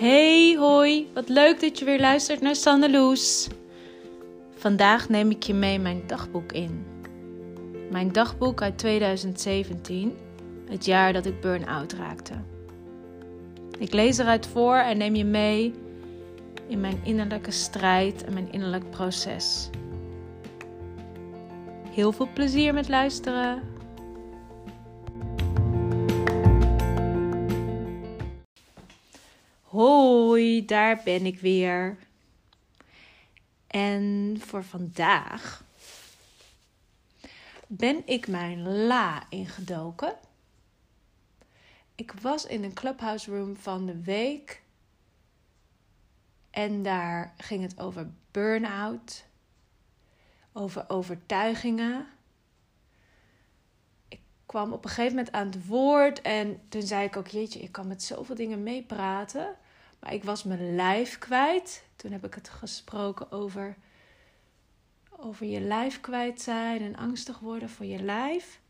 Hey, hoi, wat leuk dat je weer luistert naar Sanne Loes. Vandaag neem ik je mee mijn dagboek in. Mijn dagboek uit 2017, het jaar dat ik burn-out raakte. Ik lees eruit voor en neem je mee in mijn innerlijke strijd en mijn innerlijk proces. Heel veel plezier met luisteren. Hoi, daar ben ik weer. En voor vandaag ben ik mijn la ingedoken. Ik was in een clubhouse room van de week. En daar ging het over burn-out, over overtuigingen. Ik kwam op een gegeven moment aan het woord en toen zei ik ook: Jeetje, ik kan met zoveel dingen meepraten. Maar ik was mijn lijf kwijt. Toen heb ik het gesproken over, over je lijf kwijt zijn en angstig worden voor je lijf.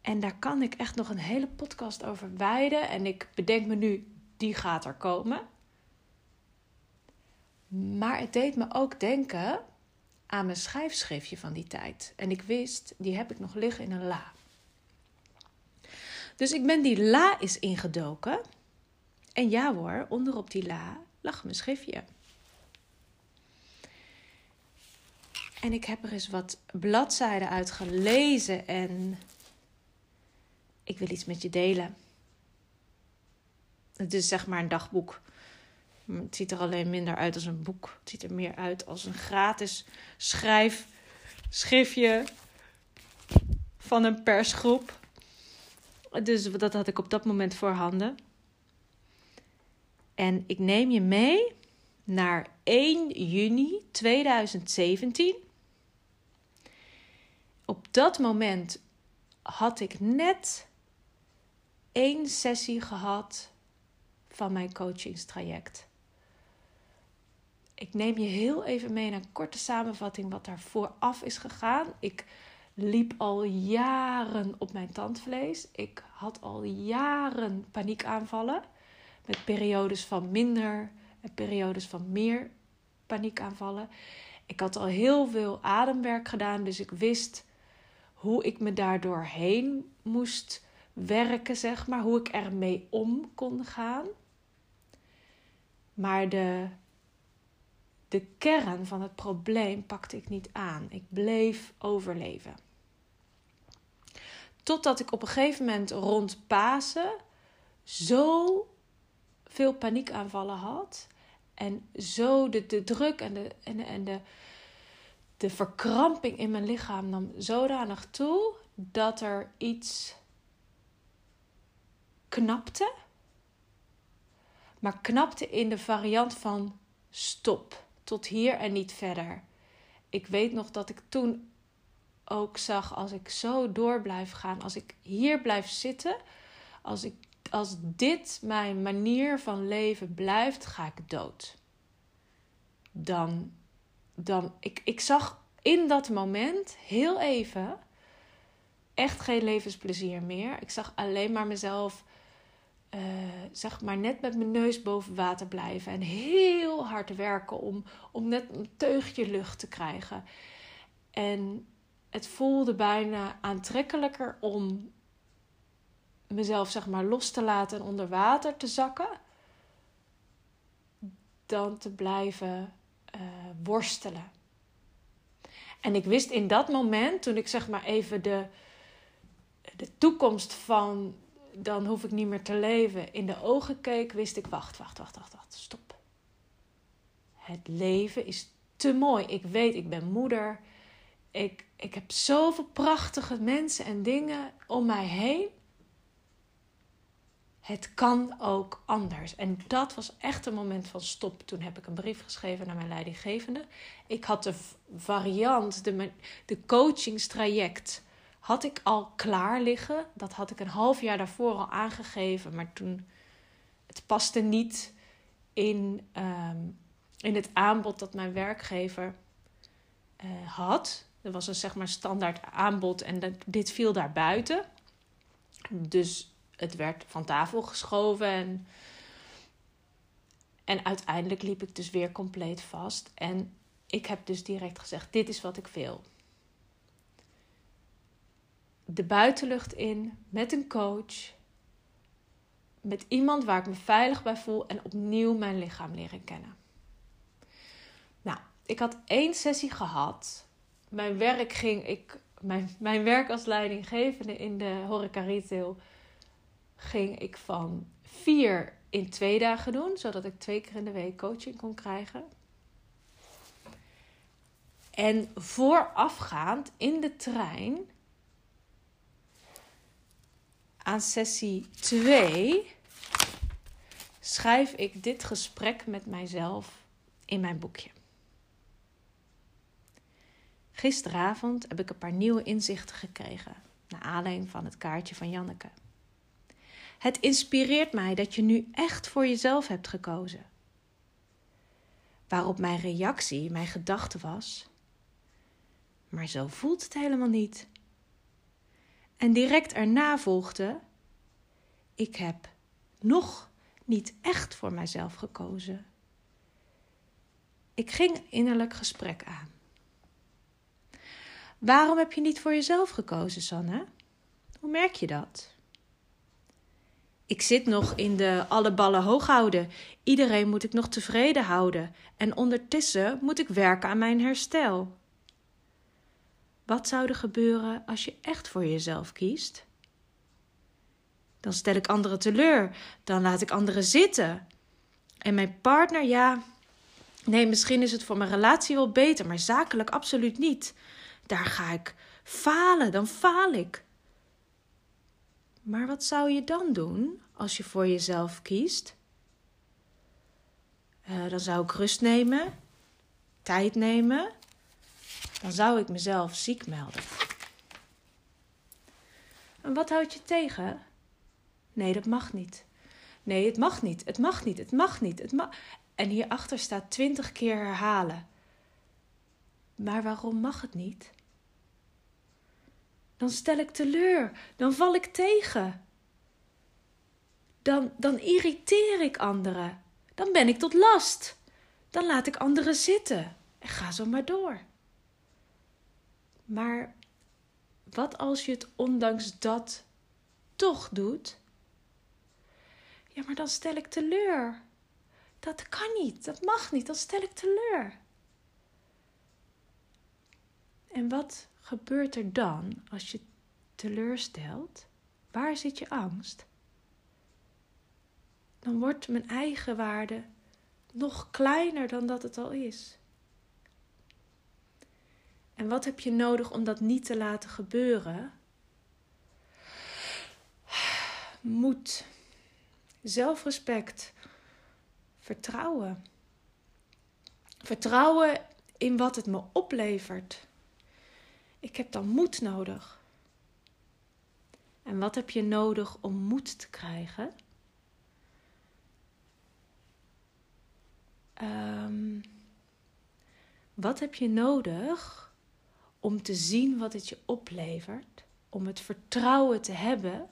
En daar kan ik echt nog een hele podcast over wijden. En ik bedenk me nu, die gaat er komen. Maar het deed me ook denken aan mijn schrijfschriftje van die tijd. En ik wist, die heb ik nog liggen in een la. Dus ik ben die la is ingedoken. En ja hoor, onderop die la lag mijn schriftje. En ik heb er eens wat bladzijden uit gelezen en ik wil iets met je delen. Het is zeg maar een dagboek. Het ziet er alleen minder uit als een boek. Het ziet er meer uit als een gratis schrijfschriftje van een persgroep. Dus dat had ik op dat moment voorhanden. En ik neem je mee naar 1 juni 2017. Op dat moment had ik net één sessie gehad van mijn coachingstraject. Ik neem je heel even mee naar een korte samenvatting wat daar vooraf is gegaan. Ik liep al jaren op mijn tandvlees. Ik had al jaren paniekaanvallen. Met periodes van minder en periodes van meer paniekaanvallen. Ik had al heel veel ademwerk gedaan, dus ik wist hoe ik me daardoor heen moest werken, zeg maar. Hoe ik ermee om kon gaan. Maar de, de kern van het probleem pakte ik niet aan. Ik bleef overleven. Totdat ik op een gegeven moment rond Pasen zo veel paniekaanvallen had. En zo de, de druk en, de, en, en de, de verkramping in mijn lichaam nam zodanig toe dat er iets knapte. Maar knapte in de variant van stop, tot hier en niet verder. Ik weet nog dat ik toen ook zag, als ik zo door blijf gaan, als ik hier blijf zitten, als ik als dit mijn manier van leven blijft, ga ik dood. Dan, dan ik, ik zag in dat moment heel even echt geen levensplezier meer. Ik zag alleen maar mezelf, uh, zeg maar, net met mijn neus boven water blijven en heel hard werken om, om net een teugje lucht te krijgen. En het voelde bijna aantrekkelijker om mezelf zeg maar los te laten en onder water te zakken, dan te blijven uh, worstelen. En ik wist in dat moment, toen ik zeg maar even de, de toekomst van dan hoef ik niet meer te leven in de ogen keek, wist ik: wacht, wacht, wacht, wacht, wacht, stop. Het leven is te mooi. Ik weet, ik ben moeder. Ik, ik heb zoveel prachtige mensen en dingen om mij heen het kan ook anders. En dat was echt een moment van stop. Toen heb ik een brief geschreven naar mijn leidinggevende. Ik had de variant, de, de coachingstraject, had ik al klaar liggen. Dat had ik een half jaar daarvoor al aangegeven. Maar toen, het paste niet in, ehm, in het aanbod dat mijn werkgever uh, had. Er was een zeg maar standaard aanbod en dit viel daar buiten. Dus het werd van tafel geschoven en, en uiteindelijk liep ik dus weer compleet vast. En ik heb dus direct gezegd: dit is wat ik wil. De buitenlucht in met een coach met iemand waar ik me veilig bij voel en opnieuw mijn lichaam leren kennen. Nou, ik had één sessie gehad. Mijn werk ging, ik, mijn, mijn werk als leidinggevende in de horeca retail ging ik van vier in twee dagen doen, zodat ik twee keer in de week coaching kon krijgen. En voorafgaand in de trein aan sessie 2 schrijf ik dit gesprek met mijzelf in mijn boekje. Gisteravond heb ik een paar nieuwe inzichten gekregen, naar aanleiding van het kaartje van Janneke. Het inspireert mij dat je nu echt voor jezelf hebt gekozen. Waarop mijn reactie, mijn gedachte was: Maar zo voelt het helemaal niet. En direct erna volgde: Ik heb nog niet echt voor mijzelf gekozen. Ik ging innerlijk gesprek aan. Waarom heb je niet voor jezelf gekozen, Sanne? Hoe merk je dat? Ik zit nog in de alle ballen hoog houden. Iedereen moet ik nog tevreden houden. En ondertussen moet ik werken aan mijn herstel. Wat zou er gebeuren als je echt voor jezelf kiest? Dan stel ik anderen teleur. Dan laat ik anderen zitten. En mijn partner, ja. Nee, misschien is het voor mijn relatie wel beter, maar zakelijk absoluut niet. Daar ga ik falen, dan faal ik. Maar wat zou je dan doen als je voor jezelf kiest? Uh, dan zou ik rust nemen, tijd nemen, dan zou ik mezelf ziek melden. En wat houd je tegen? Nee, dat mag niet. Nee, het mag niet. Het mag niet. Het mag niet. Het mag. En hierachter staat twintig keer herhalen. Maar waarom mag het niet? Dan stel ik teleur. Dan val ik tegen. Dan, dan irriteer ik anderen. Dan ben ik tot last. Dan laat ik anderen zitten. En ga zo maar door. Maar wat als je het ondanks dat toch doet? Ja, maar dan stel ik teleur. Dat kan niet, dat mag niet, dan stel ik teleur. En wat gebeurt er dan als je teleurstelt? Waar zit je angst? Dan wordt mijn eigen waarde nog kleiner dan dat het al is. En wat heb je nodig om dat niet te laten gebeuren? Moed, zelfrespect, vertrouwen. Vertrouwen in wat het me oplevert. Ik heb dan moed nodig. En wat heb je nodig om moed te krijgen? Um, wat heb je nodig om te zien wat het je oplevert, om het vertrouwen te hebben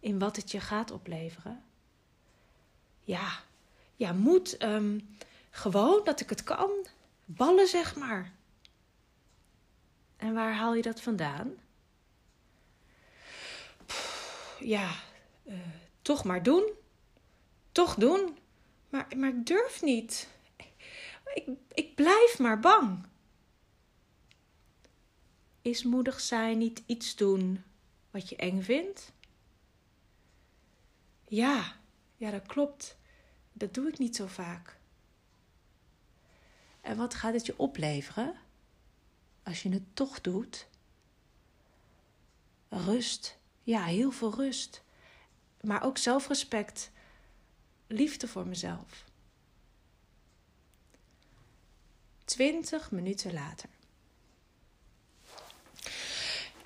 in wat het je gaat opleveren. Ja, ja, moet um, gewoon dat ik het kan. Ballen, zeg maar. En waar haal je dat vandaan? ja, uh, toch maar doen. Toch doen. Maar, maar durf niet. Ik, ik blijf maar bang. Is moedig zijn niet iets doen wat je eng vindt? Ja, ja, dat klopt. Dat doe ik niet zo vaak. En wat gaat het je opleveren als je het toch doet? Rust. Ja, heel veel rust. Maar ook zelfrespect. Liefde voor mezelf. Twintig minuten later.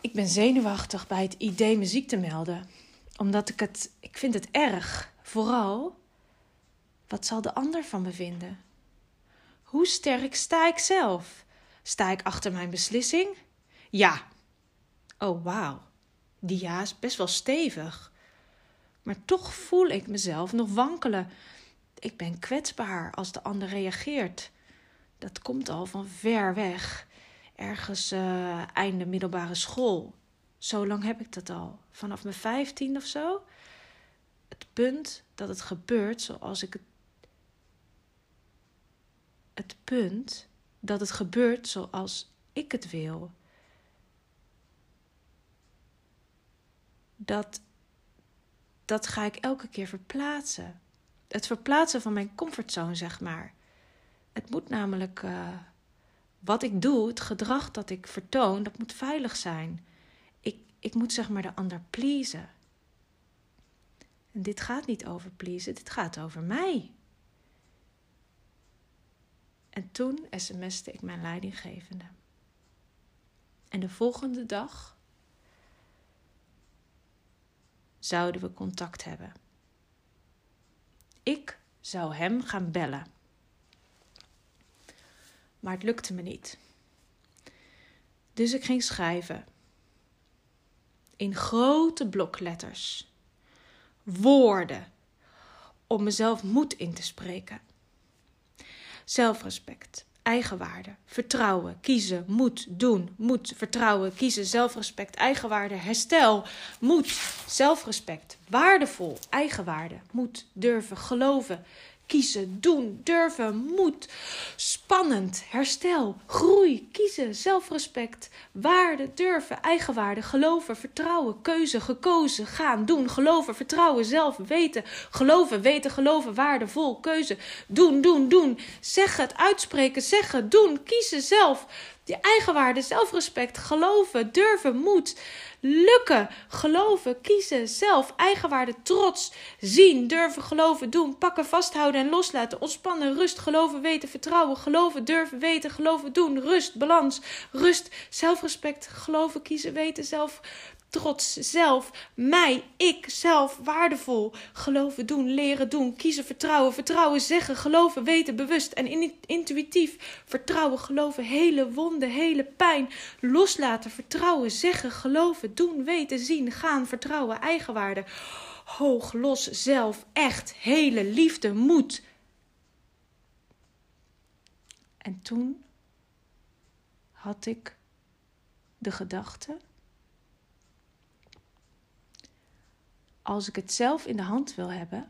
Ik ben zenuwachtig bij het idee muziek te melden. Omdat ik het. Ik vind het erg. Vooral. Wat zal de ander van me vinden? Hoe sterk sta ik zelf? Sta ik achter mijn beslissing? Ja. Oh, wauw. Die ja is best wel stevig. Maar toch voel ik mezelf nog wankelen. Ik ben kwetsbaar als de ander reageert. Dat komt al van ver weg. Ergens uh, einde middelbare school. Zo lang heb ik dat al. Vanaf mijn vijftien of zo. Het punt dat het gebeurt zoals ik het. Het punt dat het gebeurt zoals ik het wil. Dat, dat ga ik elke keer verplaatsen. Het verplaatsen van mijn comfortzone, zeg maar. Het moet namelijk. Uh, wat ik doe, het gedrag dat ik vertoon, dat moet veilig zijn. Ik, ik moet zeg maar de ander pleasen. En dit gaat niet over pleasen, dit gaat over mij. En toen sms'te ik mijn leidinggevende. En de volgende dag zouden we contact hebben. Ik zou hem gaan bellen. Maar het lukte me niet. Dus ik ging schrijven. In grote blokletters. Woorden. Om mezelf moed in te spreken. Zelfrespect, eigenwaarde, vertrouwen, kiezen, moed, doen, moed, vertrouwen, kiezen, zelfrespect, eigenwaarde, herstel, moed, zelfrespect, waardevol, eigenwaarde, moed, durven, geloven, kiezen, doen, durven, moed, spannend, herstel, groei, kiezen, zelfrespect, waarde, durven, eigenwaarde, geloven, vertrouwen, keuze, gekozen, gaan, doen, geloven, vertrouwen, zelf, weten, geloven, weten, geloven, waardevol, keuze, doen, doen, doen, zeggen, het uitspreken, zeggen, doen, kiezen, zelf, die eigenwaarde, zelfrespect, geloven, durven, moed, lukken, geloven, kiezen, zelf, eigenwaarde, trots, zien, durven, geloven, doen, pakken, vasthouden en loslaten, ontspannen, rust, geloven, weten, vertrouwen, geloven, durven, weten, geloven, doen, rust, balans, rust, zelfrespect, geloven, kiezen, weten, zelf, trots, zelf, mij, ik, zelf, waardevol. Geloven, doen, leren, doen, kiezen, vertrouwen, vertrouwen, zeggen, geloven, weten, bewust en intuïtief. Vertrouwen, geloven, hele wonden, hele pijn. Loslaten, vertrouwen, zeggen, geloven, doen, weten, zien, gaan, vertrouwen, eigenwaarde. Hoog, los, zelf, echt, hele liefde, moed. En toen had ik de gedachte als ik het zelf in de hand wil hebben,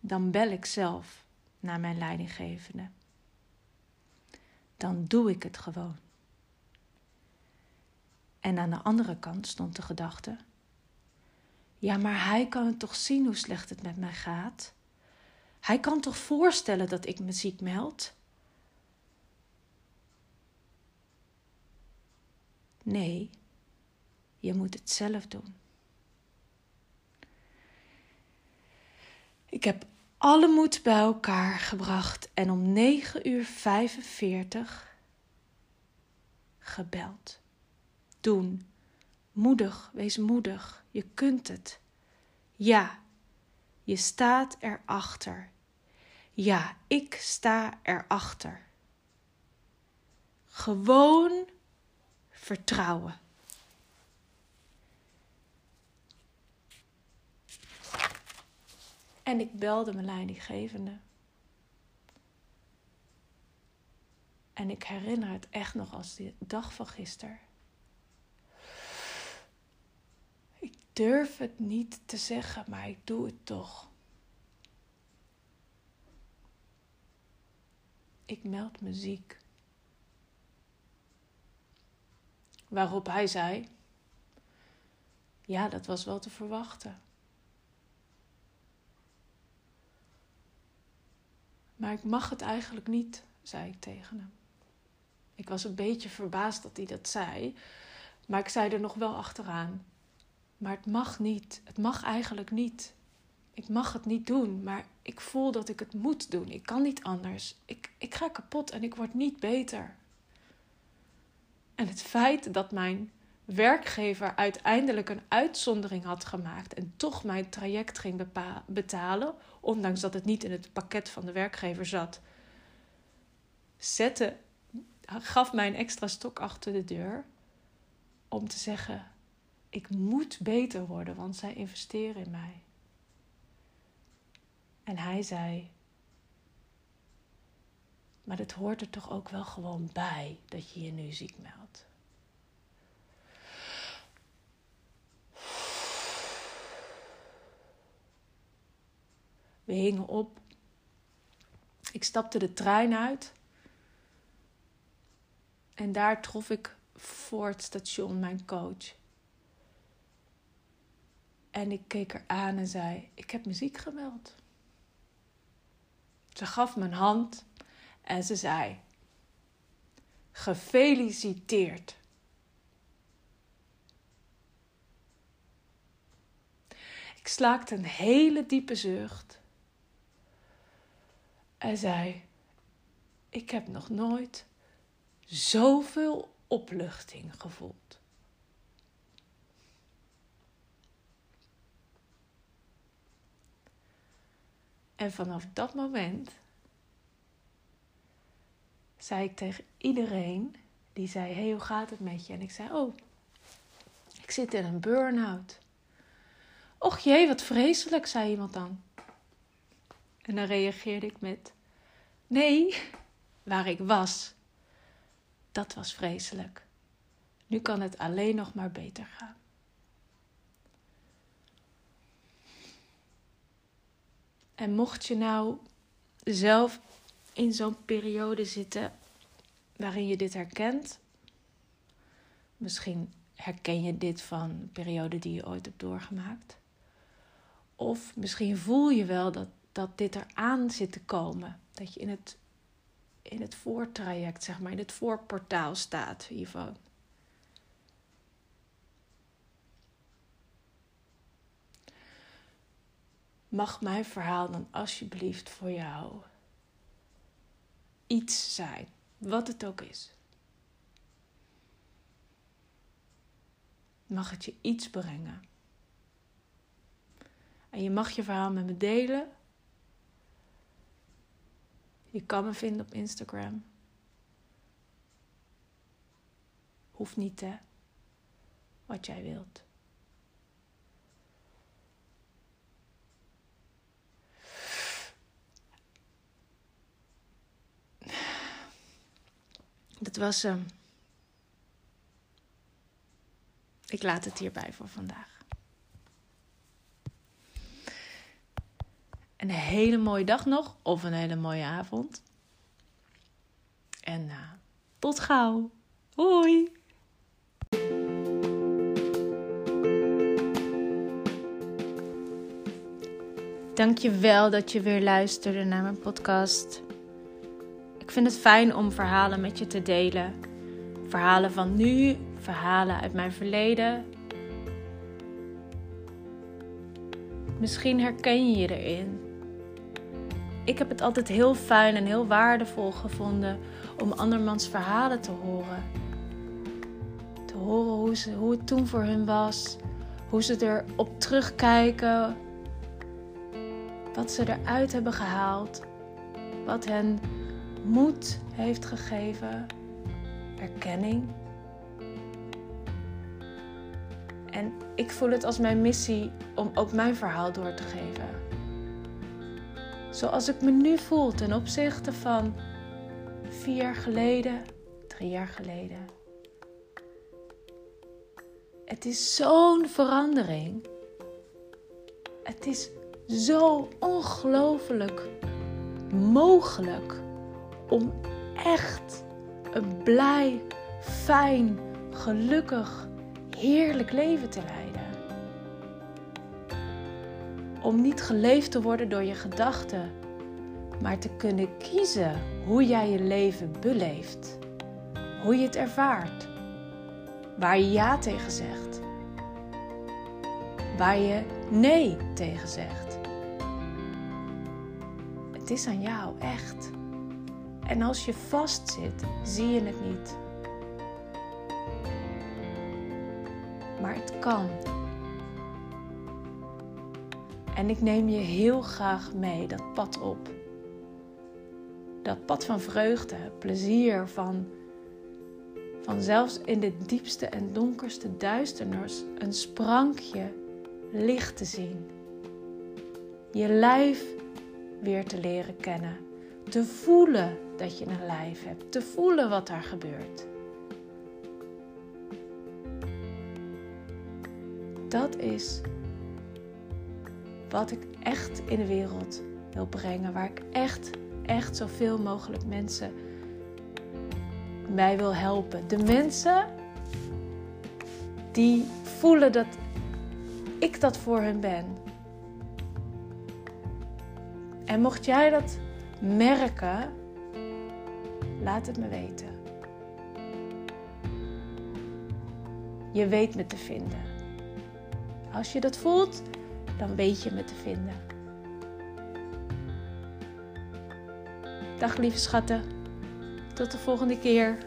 dan bel ik zelf naar mijn leidinggevende. Dan doe ik het gewoon. En aan de andere kant stond de gedachte: ja, maar hij kan het toch zien hoe slecht het met mij gaat? Hij kan toch voorstellen dat ik me ziek meld? Nee, je moet het zelf doen. Ik heb alle moed bij elkaar gebracht en om 9 uur 45 gebeld. Doen. Moedig, wees moedig. Je kunt het. Ja, je staat erachter. Ja, ik sta erachter. Gewoon vertrouwen. En ik belde mijn leidinggevende. En ik herinner het echt nog als de dag van gisteren. Ik durf het niet te zeggen, maar ik doe het toch. Ik meld me ziek. Waarop hij zei: Ja, dat was wel te verwachten. Maar ik mag het eigenlijk niet, zei ik tegen hem. Ik was een beetje verbaasd dat hij dat zei, maar ik zei er nog wel achteraan. Maar het mag niet. Het mag eigenlijk niet. Ik mag het niet doen, maar ik voel dat ik het moet doen. Ik kan niet anders. Ik, ik ga kapot en ik word niet beter. En het feit dat mijn werkgever uiteindelijk een uitzondering had gemaakt en toch mijn traject ging betalen, ondanks dat het niet in het pakket van de werkgever zat, zette, gaf mij een extra stok achter de deur om te zeggen: ik moet beter worden, want zij investeren in mij. En hij zei: Maar het hoort er toch ook wel gewoon bij dat je je nu ziek meldt. We hingen op. Ik stapte de trein uit. En daar trof ik voor het station mijn coach. En ik keek haar aan en zei: Ik heb muziek gemeld. Ze gaf me een hand en ze zei: Gefeliciteerd. Ik slaakte een hele diepe zucht en zei: Ik heb nog nooit zoveel opluchting gevoeld. En vanaf dat moment zei ik tegen iedereen die zei: Hey, hoe gaat het met je? En ik zei: Oh, ik zit in een burn-out. Och jee, wat vreselijk, zei iemand dan. En dan reageerde ik met: Nee, waar ik was, dat was vreselijk. Nu kan het alleen nog maar beter gaan. En mocht je nou zelf in zo'n periode zitten waarin je dit herkent, misschien herken je dit van een periode die je ooit hebt doorgemaakt. Of misschien voel je wel dat, dat dit eraan zit te komen. Dat je in het, in het voortraject, zeg maar, in het voorportaal staat hiervan. mag mijn verhaal dan alsjeblieft voor jou iets zijn, wat het ook is. Mag het je iets brengen? En je mag je verhaal met me delen. Je kan me vinden op Instagram. Hoeft niet, hè? Wat jij wilt. Dat was hem. Ik laat het hierbij voor vandaag. Een hele mooie dag nog of een hele mooie avond. En uh, tot gauw. Hoi. Dank je wel dat je weer luisterde naar mijn podcast. Ik vind het fijn om verhalen met je te delen. Verhalen van nu, verhalen uit mijn verleden. Misschien herken je je erin. Ik heb het altijd heel fijn en heel waardevol gevonden om andermans verhalen te horen. Te horen hoe, ze, hoe het toen voor hun was, hoe ze erop terugkijken, wat ze eruit hebben gehaald, wat hen moed heeft gegeven, erkenning. En ik voel het als mijn missie om ook mijn verhaal door te geven. Zoals ik me nu voel ten opzichte van vier jaar geleden, drie jaar geleden. Het is zo'n verandering. Het is zo ongelooflijk mogelijk om echt een blij, fijn, gelukkig, heerlijk leven te leiden. Om niet geleefd te worden door je gedachten, maar te kunnen kiezen hoe jij je leven beleeft, hoe je het ervaart, waar je ja tegen zegt, waar je nee tegen zegt. Het is aan jou, echt. En als je vastzit, zie je het niet. Maar het kan. En ik neem je heel graag mee dat pad op. Dat pad van vreugde, plezier, van, van zelfs in de diepste en donkerste duisternis een sprankje licht te zien. Je lijf weer te leren kennen. Te voelen dat je een lijf hebt. Te voelen wat daar gebeurt. Dat is wat ik echt in de wereld wil brengen. Waar ik echt, echt zoveel mogelijk mensen mij wil helpen. De mensen die voelen dat ik dat voor hen ben. En mocht jij dat merken, laat het me weten. Je weet me te vinden. Als je dat voelt, dan weet je me te vinden. Dag lieve schatten. Tot de volgende keer.